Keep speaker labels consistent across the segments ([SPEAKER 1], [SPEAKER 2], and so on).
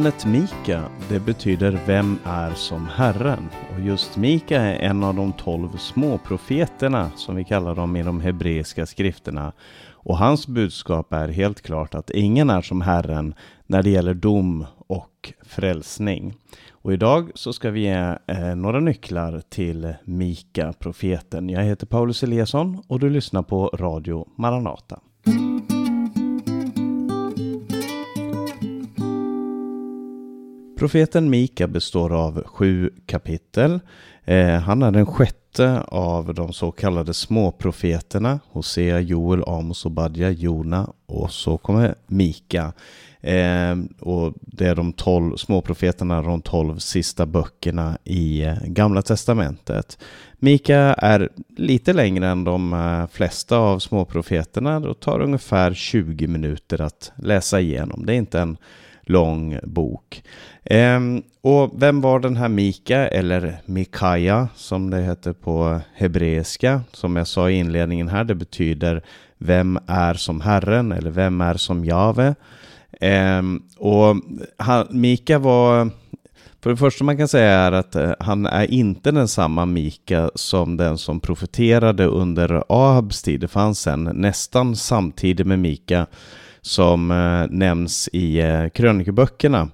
[SPEAKER 1] Namnet Mika, det betyder Vem är som Herren? Och just Mika är en av de tolv småprofeterna som vi kallar dem i de hebreiska skrifterna. Och hans budskap är helt klart att ingen är som Herren när det gäller dom och frälsning. Och idag så ska vi ge eh, några nycklar till Mika, profeten. Jag heter Paulus Eliasson och du lyssnar på Radio Maranata. Profeten Mika består av sju kapitel. Eh, han är den sjätte av de så kallade småprofeterna. Hosea, Joel, Amos, Obadja, Jona och så kommer Mika. Eh, och det är de tolv småprofeterna, de tolv sista böckerna i eh, Gamla Testamentet. Mika är lite längre än de flesta av småprofeterna. Det tar ungefär 20 minuter att läsa igenom. Det är inte en lång bok. Ehm, och vem var den här Mika, eller Mikaja som det heter på hebreiska? Som jag sa i inledningen här, det betyder Vem är som Herren eller Vem är som Jave? Ehm, och han, Mika var för det första man kan säga är att eh, han är inte den samma Mika som den som profeterade under Ahabs tid. Det fanns en nästan samtidigt med Mika som eh, nämns i eh, krönikeböckerna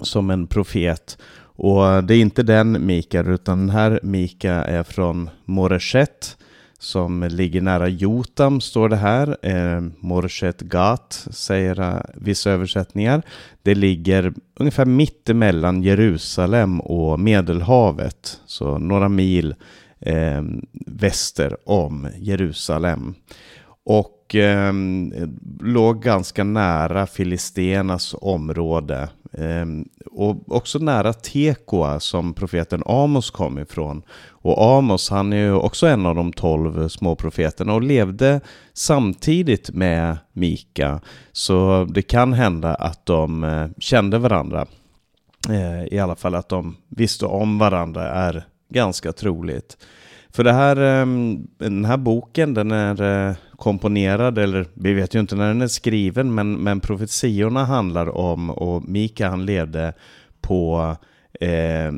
[SPEAKER 1] som en profet. Och det är inte den Mika, utan den här Mika är från Moreshet som ligger nära Jotam, står det här. Eh, Moreshet Gat, säger eh, vissa översättningar. Det ligger ungefär mitt emellan Jerusalem och Medelhavet, så några mil eh, väster om Jerusalem. Och eh, låg ganska nära Filistenas område. Eh, och också nära Tekoa som profeten Amos kom ifrån. Och Amos han är ju också en av de tolv små profeterna och levde samtidigt med Mika. Så det kan hända att de eh, kände varandra. Eh, I alla fall att de visste om varandra är ganska troligt. För det här, ehm, den här boken den är eh, komponerad, eller vi vet ju inte när den är skriven, men, men profetiorna handlar om, och Mika han levde på eh, eh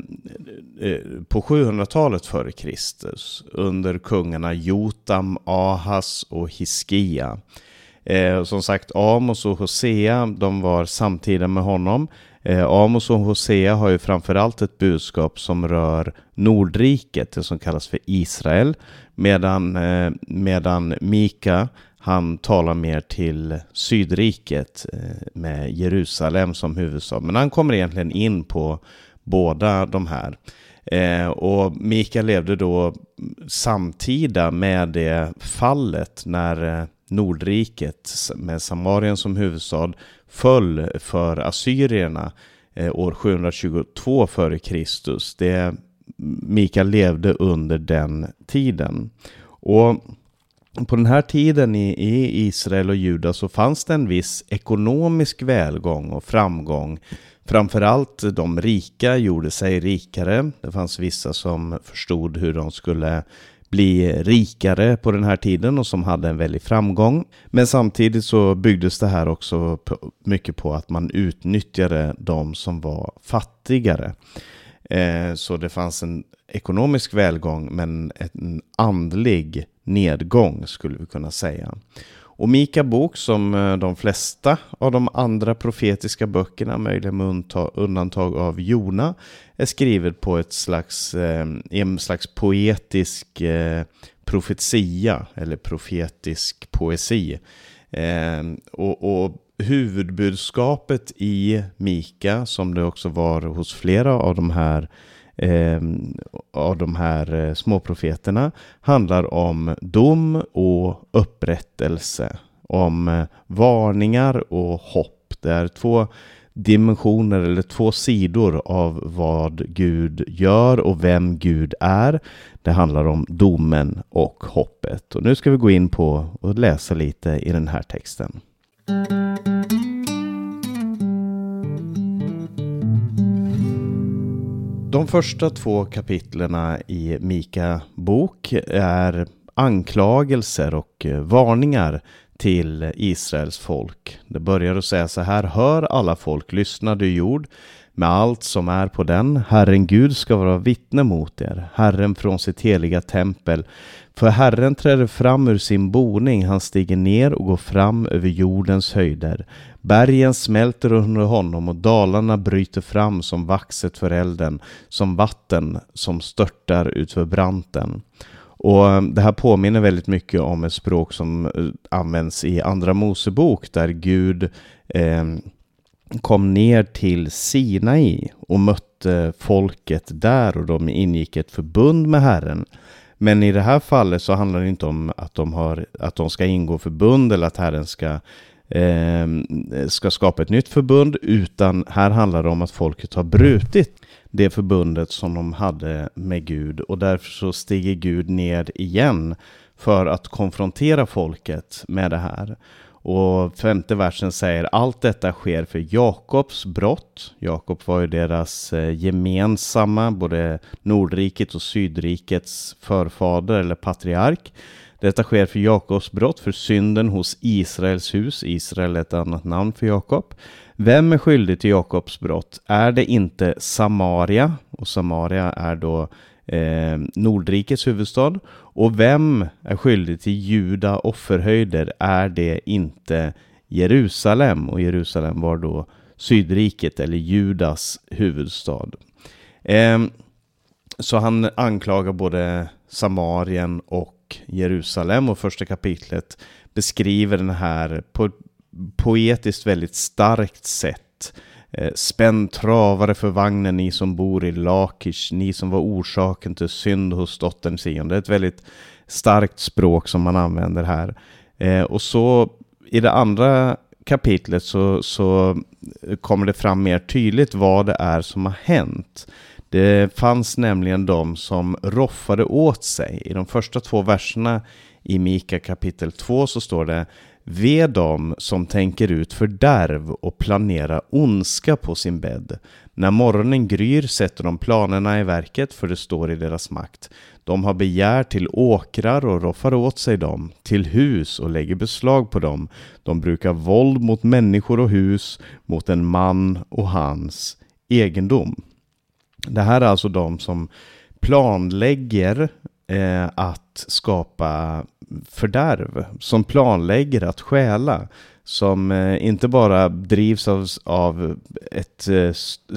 [SPEAKER 1] på 700-talet före Kristus under kungarna Jotam, Ahas och Hiskia. Eh, som sagt, Amos och Hosea, de var samtida med honom. Eh, Amos och Hosea har ju framförallt ett budskap som rör Nordriket, det som kallas för Israel, medan, eh, medan Mika han talar mer till Sydriket eh, med Jerusalem som huvudstad. Men han kommer egentligen in på båda de här. Eh, och Mika levde då samtida med det fallet när eh, Nordriket med Samarien som huvudstad föll för assyrierna eh, år 722 f.Kr. Det Mikael levde under den tiden. Och på den här tiden i, i Israel och Juda så fanns det en viss ekonomisk välgång och framgång. Framförallt de rika gjorde sig rikare. Det fanns vissa som förstod hur de skulle bli rikare på den här tiden och som hade en väldig framgång. Men samtidigt så byggdes det här också mycket på att man utnyttjade de som var fattigare. Eh, så det fanns en ekonomisk välgång men en andlig nedgång skulle vi kunna säga. Och Mika bok, som eh, de flesta av de andra profetiska böckerna, möjligen med undantag av Jona, är skriven på ett slags, eh, en slags poetisk eh, profetia, eller profetisk poesi. Och, och huvudbudskapet i Mika, som det också var hos flera av de här eh, av de här eh, småprofeterna handlar om dom och upprättelse. Om eh, varningar och hopp. Det är två dimensioner eller två sidor av vad Gud gör och vem Gud är. Det handlar om domen och hoppet. Och nu ska vi gå in på och läsa lite i den här texten. De första två kapitlerna i Mika bok är anklagelser och eh, varningar till Israels folk. Det börjar att säga så här, hör alla folk, lyssna du jord, med allt som är på den. Herren Gud ska vara vittne mot er, Herren från sitt heliga tempel. För Herren träder fram ur sin boning, han stiger ner och går fram över jordens höjder. Bergen smälter under honom och dalarna bryter fram som vaxet för elden, som vatten som störtar utför branten. Och eh, det här påminner väldigt mycket om ett språk som eh, används i Andra Mosebok där Gud eh, kom ner till Sinai och mötte folket där och de ingick ett förbund med Herren. Men i det här fallet så handlar det inte om att de, har, att de ska ingå förbund eller att Herren ska, eh, ska skapa ett nytt förbund, utan här handlar det om att folket har brutit det förbundet som de hade med Gud och därför så stiger Gud ner igen för att konfrontera folket med det här. Och femte versen säger allt detta sker för Jakobs brott. Jakob var ju deras eh, gemensamma, både Nordriket och Sydrikets förfader eller patriark. Detta sker för Jakobs brott, för synden hos Israels hus. Israel är ett annat namn för Jakob. Vem är skyldig till Jakobs brott? Är det inte Samaria? Och Samaria är då eh, Nordrikets huvudstad. Och vem är skyldig till juda offerhöjder? Är det inte Jerusalem? Och Jerusalem var då Sydriket eller Judas huvudstad. Eh, så han anklagar både Samarien och Jerusalem och första kapitlet beskriver den här på ett poetiskt väldigt starkt sätt Eh, spänn travare för vagnen, ni som bor i Lakish, ni som var orsaken till synd hos dottern Sion. Det är ett väldigt starkt språk som man använder här. Eh, och så i det andra kapitlet så, så eh, kommer det fram mer tydligt vad det är som har hänt. Det fanns nämligen de som roffade åt sig. I de första två verserna i Mika kapitel 2 så står det Ve dem som tänker ut fördärv och planerar ondska på sin bädd. När morgonen gryr sätter de planerna i verket, för det står i deras makt. De har begär till åkrar och roffar åt sig dem, till hus och lägger beslag på dem. De brukar våld mot människor och hus, mot en man och hans egendom. Det här är alltså de som planlägger eh, att skapa fördärv, som planlägger att stjäla, som eh, inte bara drivs av, av ett eh,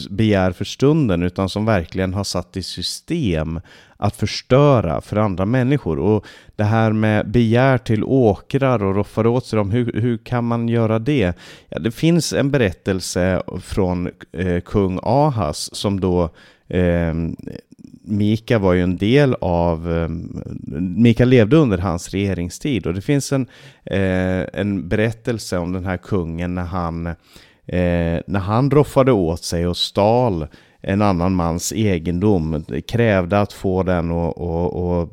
[SPEAKER 1] begär för stunden, utan som verkligen har satt i system att förstöra för andra människor. Och det här med begär till åkrar och roffar åt sig dem, hur, hur kan man göra det? Ja, det finns en berättelse från eh, kung Ahas som då eh, Mika var ju en del av, eh, Mika levde under hans regeringstid och det finns en, eh, en berättelse om den här kungen när han, eh, när han roffade åt sig och stal en annan mans egendom, krävde att få den och, och, och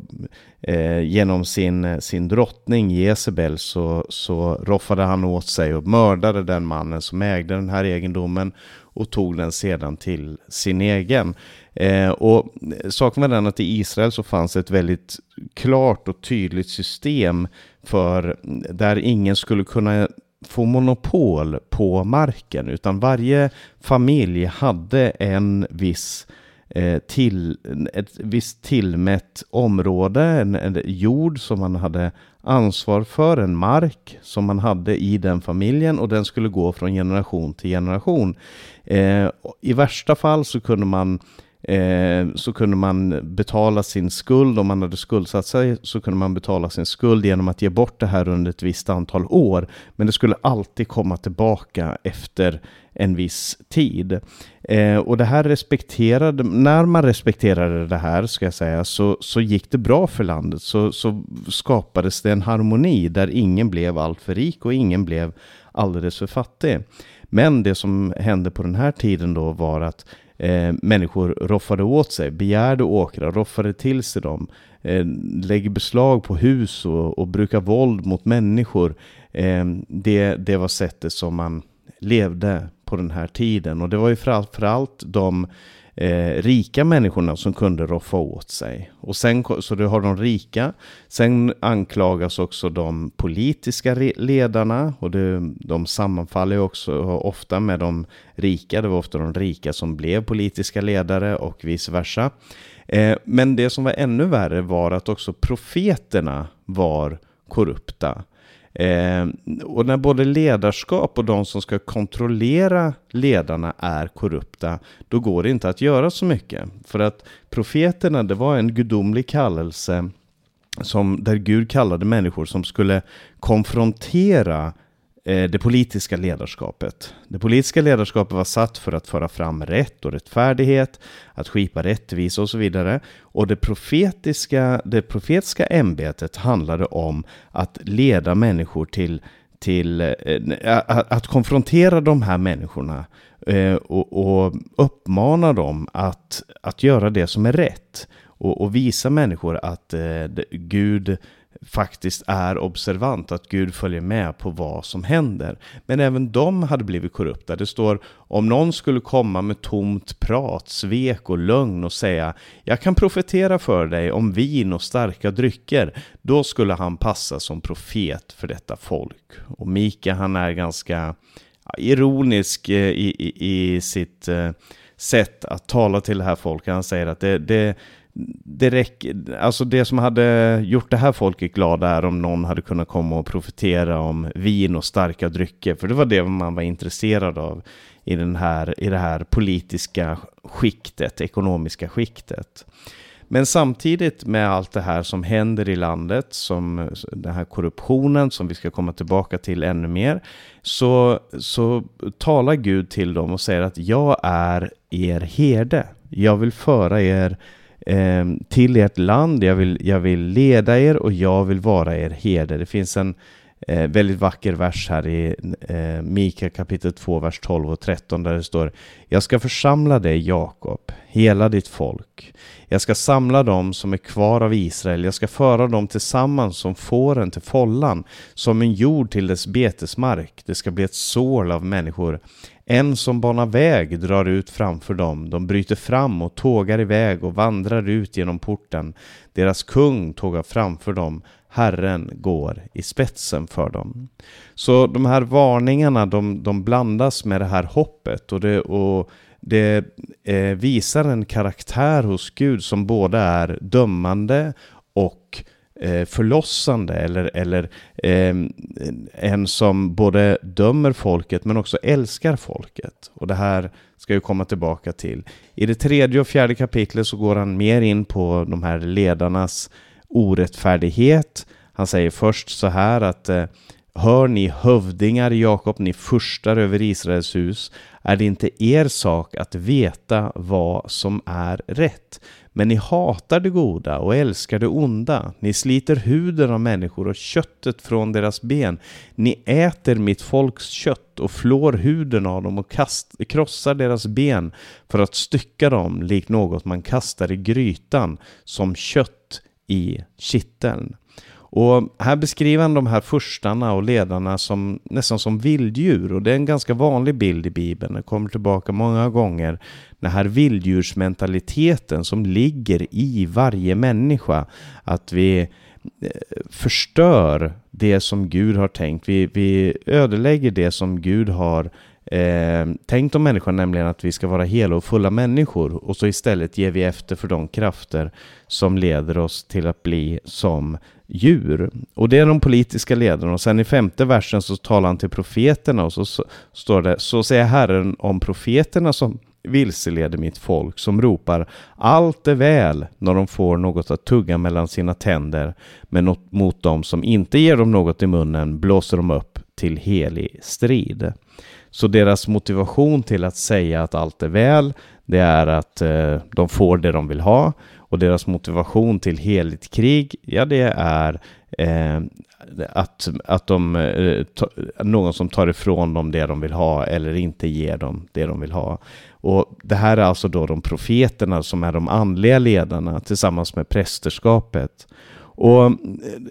[SPEAKER 1] eh, genom sin, sin drottning Jezebel så, så roffade han åt sig och mördade den mannen som ägde den här egendomen och tog den sedan till sin egen. Eh, och saken var den att i Israel så fanns ett väldigt klart och tydligt system för där ingen skulle kunna få monopol på marken utan varje familj hade en viss eh, Eh, till, ett visst tillmätt område, en, en, jord som man hade ansvar för, en mark som man hade i den familjen och den skulle gå från generation till generation. Eh, I värsta fall så kunde man Eh, så kunde man betala sin skuld, om man hade skuldsatt sig så kunde man betala sin skuld genom att ge bort det här under ett visst antal år. Men det skulle alltid komma tillbaka efter en viss tid. Eh, och det här respekterade, när man respekterade det här ska jag säga, så, så gick det bra för landet. Så, så skapades det en harmoni där ingen blev alltför rik och ingen blev alldeles för fattig. Men det som hände på den här tiden då var att eh, människor roffade åt sig, begärde åkrar, roffade till sig dem, eh, lägger beslag på hus och, och brukar våld mot människor. Eh, det, det var sättet som man levde på den här tiden. Och det var ju framförallt de eh, rika människorna som kunde roffa åt sig. Och sen, så du har de rika, sen anklagas också de politiska ledarna och det, de sammanfaller också ofta med de rika. Det var ofta de rika som blev politiska ledare och vice versa. Eh, men det som var ännu värre var att också profeterna var korrupta. Eh, och när både ledarskap och de som ska kontrollera ledarna är korrupta, då går det inte att göra så mycket. För att profeterna, det var en gudomlig kallelse som, där Gud kallade människor som skulle konfrontera Eh, Eh, det politiska ledarskapet. Det politiska ledarskapet var satt för att föra fram rätt och rättfärdighet, att skipa rättvisa och så vidare. Och det profetiska, det profetiska ämbetet handlade om att leda människor till, till eh, att konfrontera de här människorna eh, och, och uppmana dem att, att göra det som är rätt. Och, och visa människor att Gud faktiskt är observant, att Gud följer med på vad som händer. Men även de hade blivit korrupta. Det står om någon skulle komma med tomt prat, svek och lögn och säga jag kan profetera för dig om vin och starka drycker, då skulle han passa som profet för detta folk. Och Mika han är ganska ironisk eh, i, i, i sitt eh, sätt att tala till det här folket. Han säger att det, det det räcker, alltså det som hade gjort det här folket glada är om någon hade kunnat komma och profetera om vin och starka drycker, för det var det man var intresserad av i, den här, i det här politiska skiktet, ekonomiska skiktet. Men samtidigt med allt det här som händer i landet, som den här korruptionen som vi ska komma tillbaka till ännu mer, så, så talar Gud till dem och säger att jag är er herde. Jag vill föra er eh, till ert land. Jag vill, jag vill leda er och jag vill vara er herde. Det finns en eh, väldigt vacker vers här i eh, Mika kapitel 2, vers 12 och 13 där det står Jag ska församla dig Jakob, hela ditt folk. Jag ska samla dem som är kvar av Israel. Jag ska föra dem tillsammans som fåren till follan, som en jord till dess betesmark. Det ska bli ett sål av människor. En som banar väg drar ut framför dem, de bryter fram och tågar iväg och vandrar ut genom porten. Deras kung tågar framför dem, Herren går i spetsen för dem. Så de här varningarna de, de blandas med det här hoppet och det, och det eh, visar en karaktär hos Gud som både är dömande Eh, förlossande eller, eller eh, en som både dömer folket men också älskar folket. Och det här ska jag komma tillbaka till. I det tredje och fjärde kapitlet så går han mer in på de här ledarnas orättfärdighet. Han säger först så här att eh, Hör ni hövdingar Jakob, ni furstar över Israels hus, är det inte er sak att veta vad som är rätt. Men ni hatar det goda och älskar det onda. Ni sliter huden av människor och köttet från deras ben. Ni äter mitt folks kött och flår huden av dem och kast, krossar deras ben för att stycka dem likt något man kastar i grytan som kött i kitteln. Och här beskriver han de här furstarna och ledarna som nästan som vilddjur och det är en ganska vanlig bild i Bibeln. Det kommer tillbaka många gånger. Den här vilddjursmentaliteten som ligger i varje människa. Att vi eh, förstör det som Gud har tänkt. Vi, vi ödelägger det som Gud har eh, tänkt om människan, nämligen att vi ska vara hela och fulla människor. Och så istället ger vi efter för de krafter som leder oss till att bli som djur. Och det är de politiska ledarna. Och sen i femte versen så talar han till profeterna och så, så står det, så säger Herren om profeterna som vilseleder mitt folk, som ropar allt är väl när de får något att tugga mellan sina tänder, men mot dem som inte ger dem något i munnen blåser de upp till helig strid. Så deras motivation till att säga att allt är väl, det är att eh, de får det de vill ha och deras motivation till heligt krig, ja det är eh, att, att de, eh, ta, någon som tar ifrån dem det de vill ha eller inte ger dem det de vill ha. Och det här är alltså då de profeterna som är de andliga ledarna tillsammans med prästerskapet. Och eh,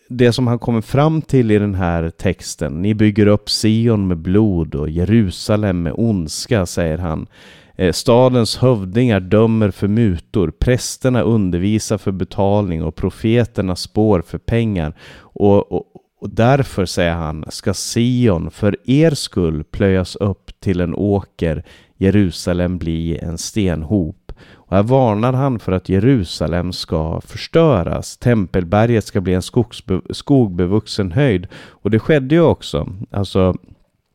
[SPEAKER 1] det som han kommer fram till i den här texten, ni bygger upp Sion med blod och Jerusalem med ondska, säger han. Eh, stadens hövdingar dömer för mutor, prästerna undervisar för betalning och profeterna spår för pengar. Och, och, och därför, säger han, ska Sion för er skull plöjas upp till en åker, Jerusalem bli en stenhop. Och här varnar han för att Jerusalem ska förstöras. Tempelberget ska bli en skogbevuxen höjd. Och det skedde ju också. Alltså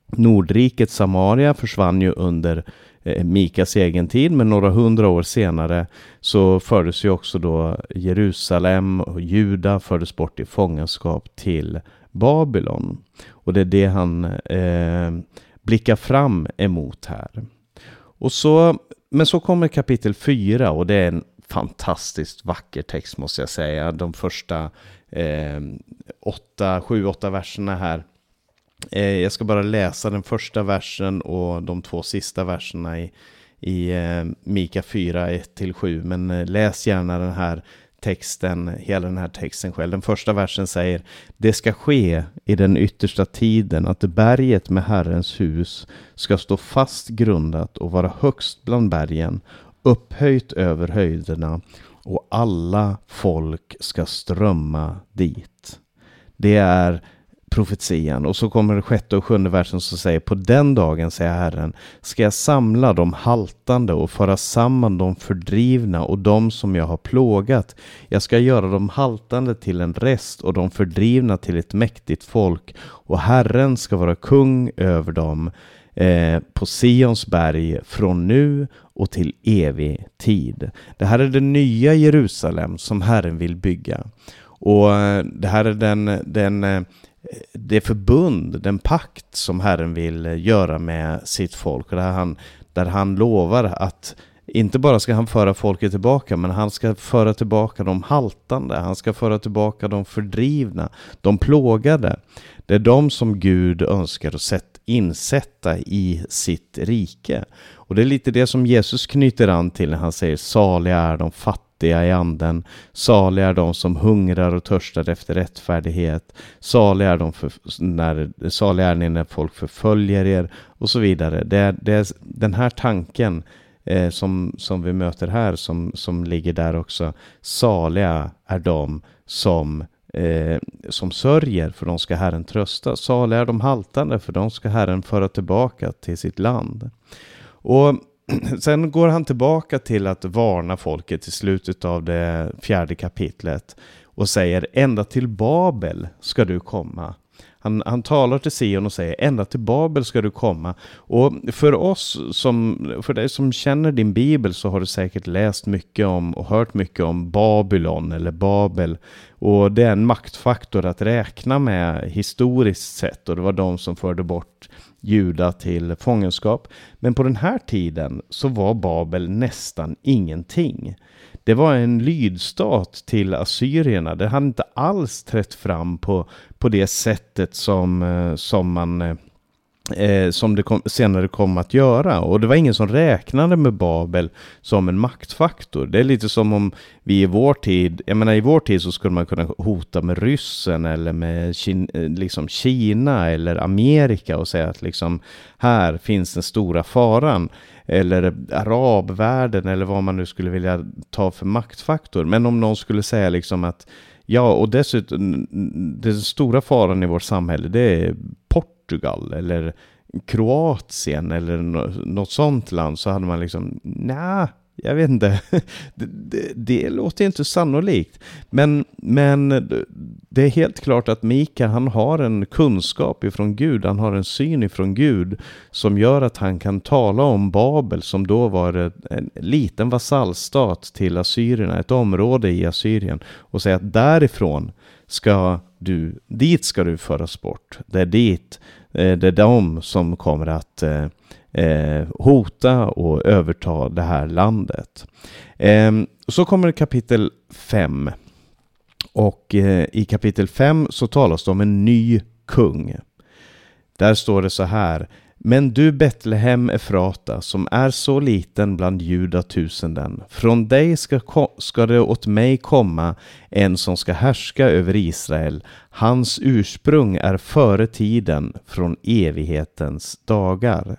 [SPEAKER 1] Nordriket Samaria försvann ju under eh, Mikas egen tid, men några hundra år senare så fördes ju också då Jerusalem och Juda fördes bort i fångenskap till Babylon. Och det är det han eh, blickar fram emot här. Och så, men så kommer kapitel 4 och det är en fantastiskt vacker text måste jag säga. De första eh, åtta, sju, åtta verserna här Eh, jag ska bara läsa den första versen och de två sista verserna i, i eh, Mika 4, 1-7. Men eh, läs gärna den här texten, hela den här texten själv. Den första versen säger Det ska ske i den yttersta tiden att berget med Herrens hus ska stå fast grundat och vara högst bland bergen, upphöjt över höjderna och alla folk ska strömma dit. Det är profetian. Och så kommer det sjätte och sjunde versen som säger På den dagen, säger Herren, ska jag samla de haltande och föra samman de fördrivna och de som jag har plågat. Jag ska göra de haltande till en rest och de fördrivna till ett mäktigt folk och Herren ska vara kung över dem eh, på Sions berg från nu och till evig tid. Det här är det nya Jerusalem som Herren vill bygga. Och eh, det här är den, den eh, det förbund, den pakt som Herren vill göra med sitt folk. Där han, där han lovar att inte bara ska han föra folket tillbaka, men han ska föra tillbaka de haltande, han ska föra tillbaka de fördrivna, de plågade. Det är de som Gud önskar att insätta i sitt rike. Och det är lite det som Jesus knyter an till när han säger saliga är de fattiga i anden. Saliga är de som hungrar och törstar efter rättfärdighet. Saliga är, de för, när, saliga är ni när folk förföljer er och så vidare. Det är, det är den här tanken eh, som, som vi möter här som, som ligger där också. Saliga är de som eh, som sörjer, för de ska Herren trösta. Saliga är de haltande, för de ska Herren föra tillbaka till sitt land. Och sen går han tillbaka till att varna folket i slutet av det fjärde kapitlet och säger ända till Babel ska du komma. Han, han talar till Sion och säger ända till Babel ska du komma. Och för oss som, för dig som känner din bibel så har du säkert läst mycket om och hört mycket om Babylon eller Babel. Och det är en maktfaktor att räkna med historiskt sett och det var de som förde bort Juda till fångenskap. Men på den här tiden så var Babel nästan ingenting. Det var en lydstat till assyrierna. Det hade inte alls trätt fram på, på det sättet som, eh, som man eh, eh, som det kom, senare kom att göra. Och det var ingen som räknade med Babel som en maktfaktor. Det är lite som om vi i vår tid, jag menar i vår tid så skulle man kunna hota med ryssen eller med Kin, eh, liksom Kina eller Amerika och säga att liksom här finns den stora faran. Eller arabvärlden eller vad man nu skulle vilja ta för maktfaktor. Men om någon skulle säga liksom att Ja, och dessutom den stora faran i vårt samhälle det är Portugal eller Kroatien eller något sånt land så hade man liksom, nej, jag vet inte. Det, det, det, låter inte sannolikt. Men, men det är helt klart att Mika han har en kunskap ifrån Gud, han har en syn ifrån Gud som gör att han kan tala om Babel som då var en liten vasallstat till assyrierna, ett område i Assyrien och säga att därifrån ska du, dit ska du föras bort. Det är dit, eh, det är de som kommer att eh, eh, hota och överta det här landet. Ehm, så kommer kapitel 5. Och i kapitel 5 så talas det om en ny kung. Där står det så här. Men du Betlehem Efrata, som är så liten bland judatusenden, från dig ska, ska det åt mig komma en som ska härska över Israel. Hans ursprung är före tiden, från evighetens dagar.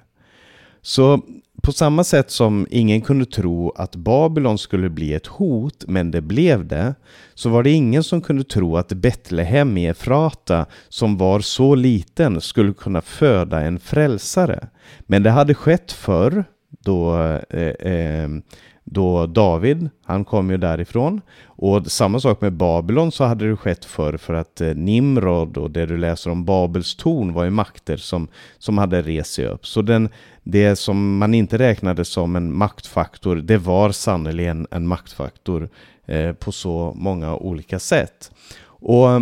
[SPEAKER 1] Så på samma sätt som ingen kunde tro att Babylon skulle bli ett hot, men det blev det, så var det ingen som kunde tro att Betlehem i Efrata, som var så liten, skulle kunna föda en frälsare. Men det hade skett förr, då eh, eh, då David, han kom ju därifrån. Och samma sak med Babylon så hade det skett förr för att eh, Nimrod och det du läser om Babels torn var ju makter som, som hade rest sig upp. Så den, det som man inte räknade som en maktfaktor, det var sannerligen en maktfaktor eh, på så många olika sätt. Och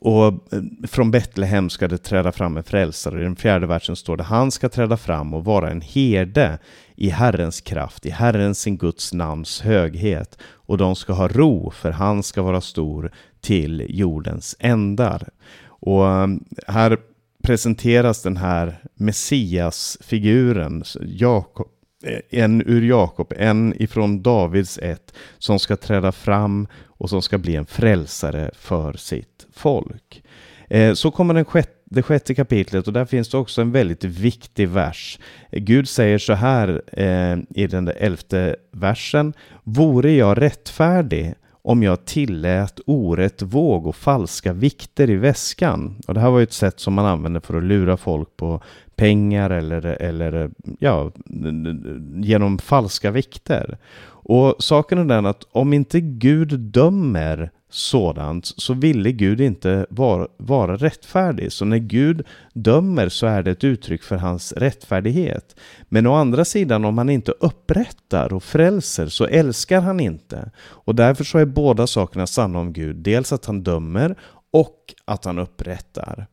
[SPEAKER 1] och eh, från Betlehem ska det träda fram en frälsare. I den fjärde versen står det han ska träda fram och vara en herde i Herrens kraft, i Herrens sin Guds namns höghet. Och de ska ha ro, för han ska vara stor till jordens ändar. Och um, här presenteras den här Messias-figuren, Jakob, eh, en ur Jakob, en ifrån Davids ett, som ska träda fram och som ska bli en frälsare för sitt folk. Eh, så kommer den sjätte det sjätte kapitlet och där finns det också en väldigt viktig vers. Gud säger så här eh, i den elfte versen. Vore jag rättfärdig om jag tillät orätt våg och falska vikter i väskan. Och det här var ju ett sätt som man använde för att lura folk på pengar eller, eller ja, genom falska vikter. Och saken är den att om inte Gud dömer sådant så ville Gud inte vara, vara rättfärdig. Så när Gud dömer så är det ett uttryck för hans rättfärdighet. Men å andra sidan om han inte upprättar och frälser så älskar han inte. Och därför så är båda sakerna sanna om Gud. Dels att han dömer och att han upprättar.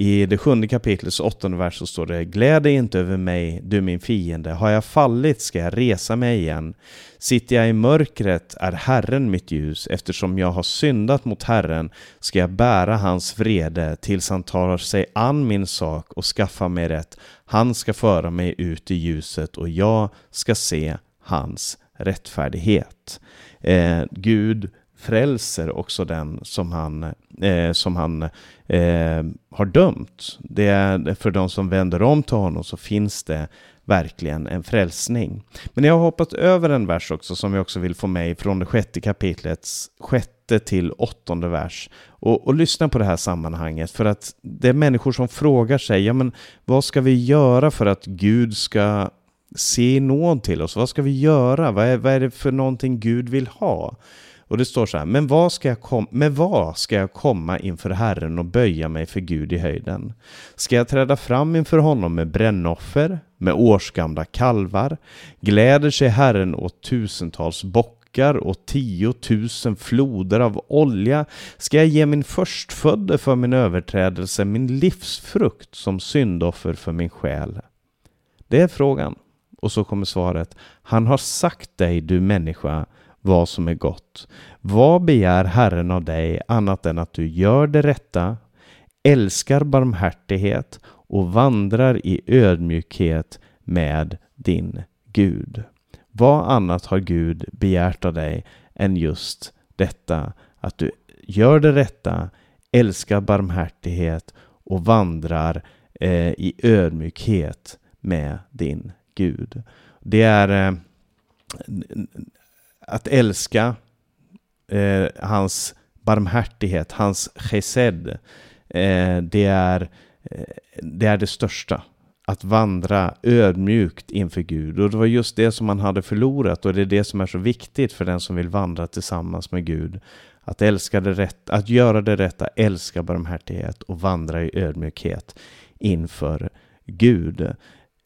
[SPEAKER 1] I det sjunde kapitlets åttonde vers så står det Gläd dig inte över mig, du min fiende. Har jag fallit ska jag resa mig igen. Sitter jag i mörkret är Herren mitt ljus. Eftersom jag har syndat mot Herren ska jag bära hans vrede tills han tar sig an min sak och skaffar mig rätt. Han ska föra mig ut i ljuset och jag ska se hans rättfärdighet. Eh, Gud frälser också den som han, eh, som han eh, har dömt. Det är för de som vänder om till honom så finns det verkligen en frälsning. Men jag har hoppat över en vers också som jag också vill få med från det sjätte kapitlets sjätte till åttonde vers. Och, och lyssna på det här sammanhanget för att det är människor som frågar sig, ja men vad ska vi göra för att Gud ska se nåd till oss? Vad ska vi göra? Vad är, vad är det för någonting Gud vill ha? Och det står så här, men vad, ska jag kom med vad ska jag komma inför Herren och böja mig för Gud i höjden? Ska jag träda fram inför honom med brännoffer, med årsgamla kalvar? Gläder sig Herren åt tusentals bockar och tiotusen floder av olja? Ska jag ge min förstfödde för min överträdelse, min livsfrukt som syndoffer för min själ? Det är frågan. Och så kommer svaret. Han har sagt dig, du människa, vad som är gott. Vad begär Herren av dig annat än att du gör det rätta, älskar barmhärtighet och vandrar i ödmjukhet med din Gud. Vad annat har Gud begärt av dig än just detta, att du gör det rätta, älskar barmhärtighet och vandrar eh, i ödmjukhet med din Gud. Det är eh, att älska eh, hans barmhärtighet, hans chesed, eh, det, är, eh, det är det största. Att vandra ödmjukt inför Gud. Och det var just det som man hade förlorat och det är det som är så viktigt för den som vill vandra tillsammans med Gud. Att älska det rätt, att göra det rätta, älska barmhärtighet och vandra i ödmjukhet inför Gud.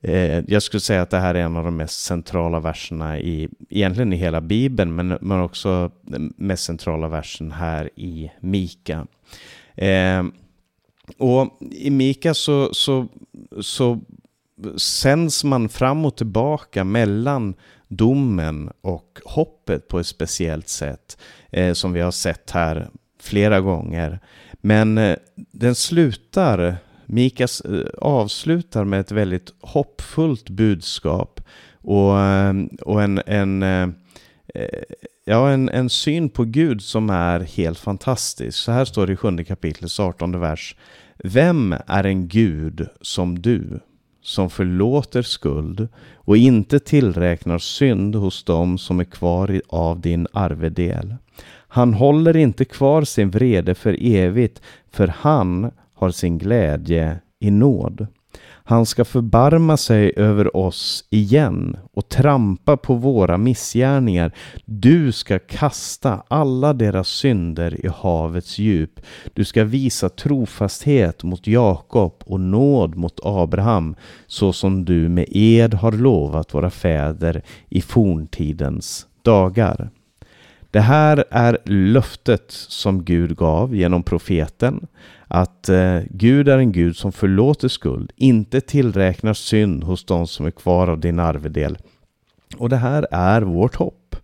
[SPEAKER 1] Eh, jag skulle säga att det här är en av de mest centrala verserna i, egentligen i hela Bibeln, men, men också den mest centrala versen här i Mika. Eh, och i Mika så, så, så sänds man fram och tillbaka mellan domen och hoppet på ett speciellt sätt, eh, som vi har sett här flera gånger. Men eh, den slutar Mikas eh, avslutar med ett väldigt hoppfullt budskap och, ehm, och en, en, eh, eh, ja, en, en syn på Gud som är helt fantastisk. Så här står det i sjunde kapitlets 18 vers. Vem är en Gud som du, som förlåter skuld och inte tillräknar synd hos dem som är kvar av din arvedel. Han håller inte kvar sin vrede för evigt, för han har sin glädje i nåd. Han ska förbarma sig över oss igen och trampa på våra missgärningar. Du ska kasta alla deras synder i havets djup. Du ska visa trofasthet mot Jakob och nåd mot Abraham, så som du med ed har lovat våra fäder i forntidens dagar. Det här är löftet som Gud gav genom profeten att eh, Gud är en Gud som förlåter skuld, inte tillräknar synd hos de som är kvar av din arvedel. Och det här är vårt hopp.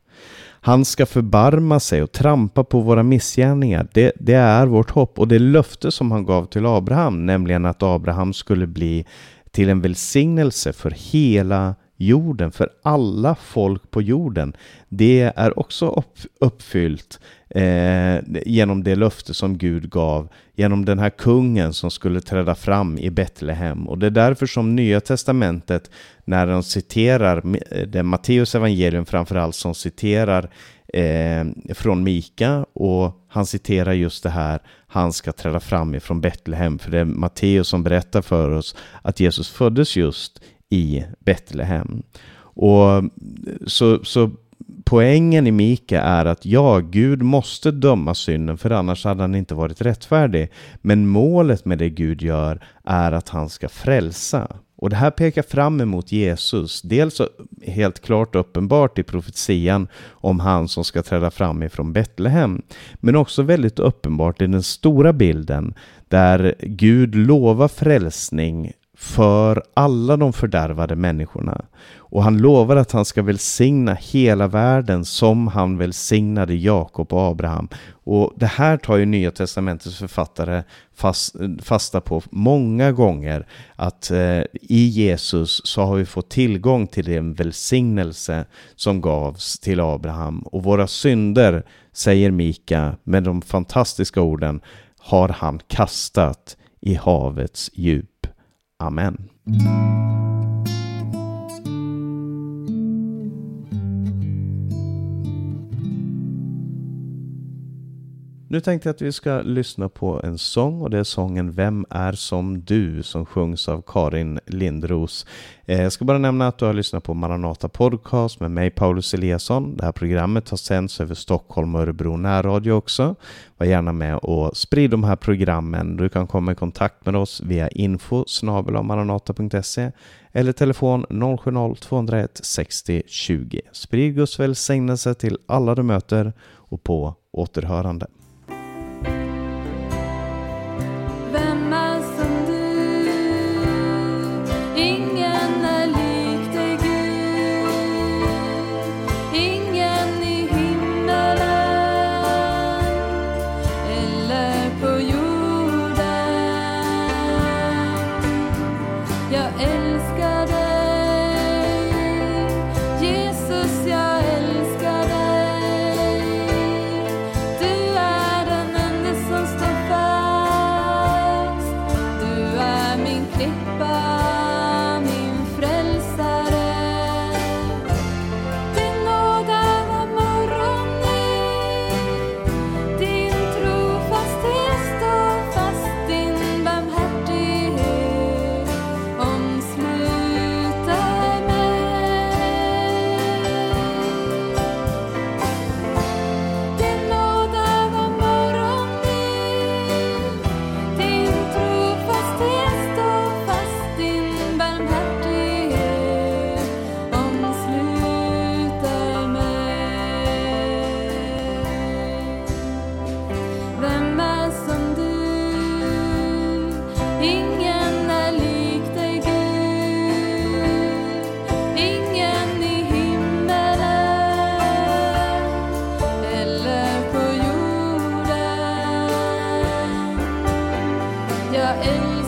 [SPEAKER 1] Han ska förbarma sig och trampa på våra missgärningar. Det, det är vårt hopp och det löfte som han gav till Abraham, nämligen att Abraham skulle bli till en välsignelse för hela jorden, för alla folk på jorden. Det är också uppfyllt eh, genom det löfte som Gud gav, genom den här kungen som skulle träda fram i Betlehem. Och det är därför som Nya Testamentet, när de citerar, eh, det är Matteus evangelium framförallt som citerar eh, från Mika och han citerar just det här, han ska träda fram ifrån Betlehem, för det är Matteus som berättar för oss att Jesus föddes just i Betlehem. Och så, så poängen i Mika är att ja, Gud måste döma synden för annars hade han inte varit rättfärdig. Men målet med det Gud gör är att han ska frälsa. Och det här pekar fram emot Jesus, dels helt klart uppenbart i profetian om han som ska träda fram ifrån Betlehem, men också väldigt uppenbart i den stora bilden där Gud lovar frälsning för alla de fördärvade människorna. Och han lovar att han ska välsigna hela världen som han välsignade Jakob och Abraham. Och det här tar ju Nya Testamentets författare fast, fasta på många gånger. Att eh, i Jesus så har vi fått tillgång till den välsignelse som gavs till Abraham. Och våra synder, säger Mika med de fantastiska orden, har han kastat i havets djup. Amen. Nu tänkte jag att vi ska lyssna på en sång och det är sången Vem är som du som sjungs av Karin Lindros. Eh, jag ska bara nämna att du har lyssnat på Maranata Podcast med mig Paulus Eliasson. Det här programmet har sänds över Stockholm och Örebro närradio också. Var gärna med och sprid de här programmen. Du kan komma i kontakt med oss via info maranata.se eller telefon 070-201 60 20. Sprid Guds välsignelse till alla du möter och på återhörande. Please.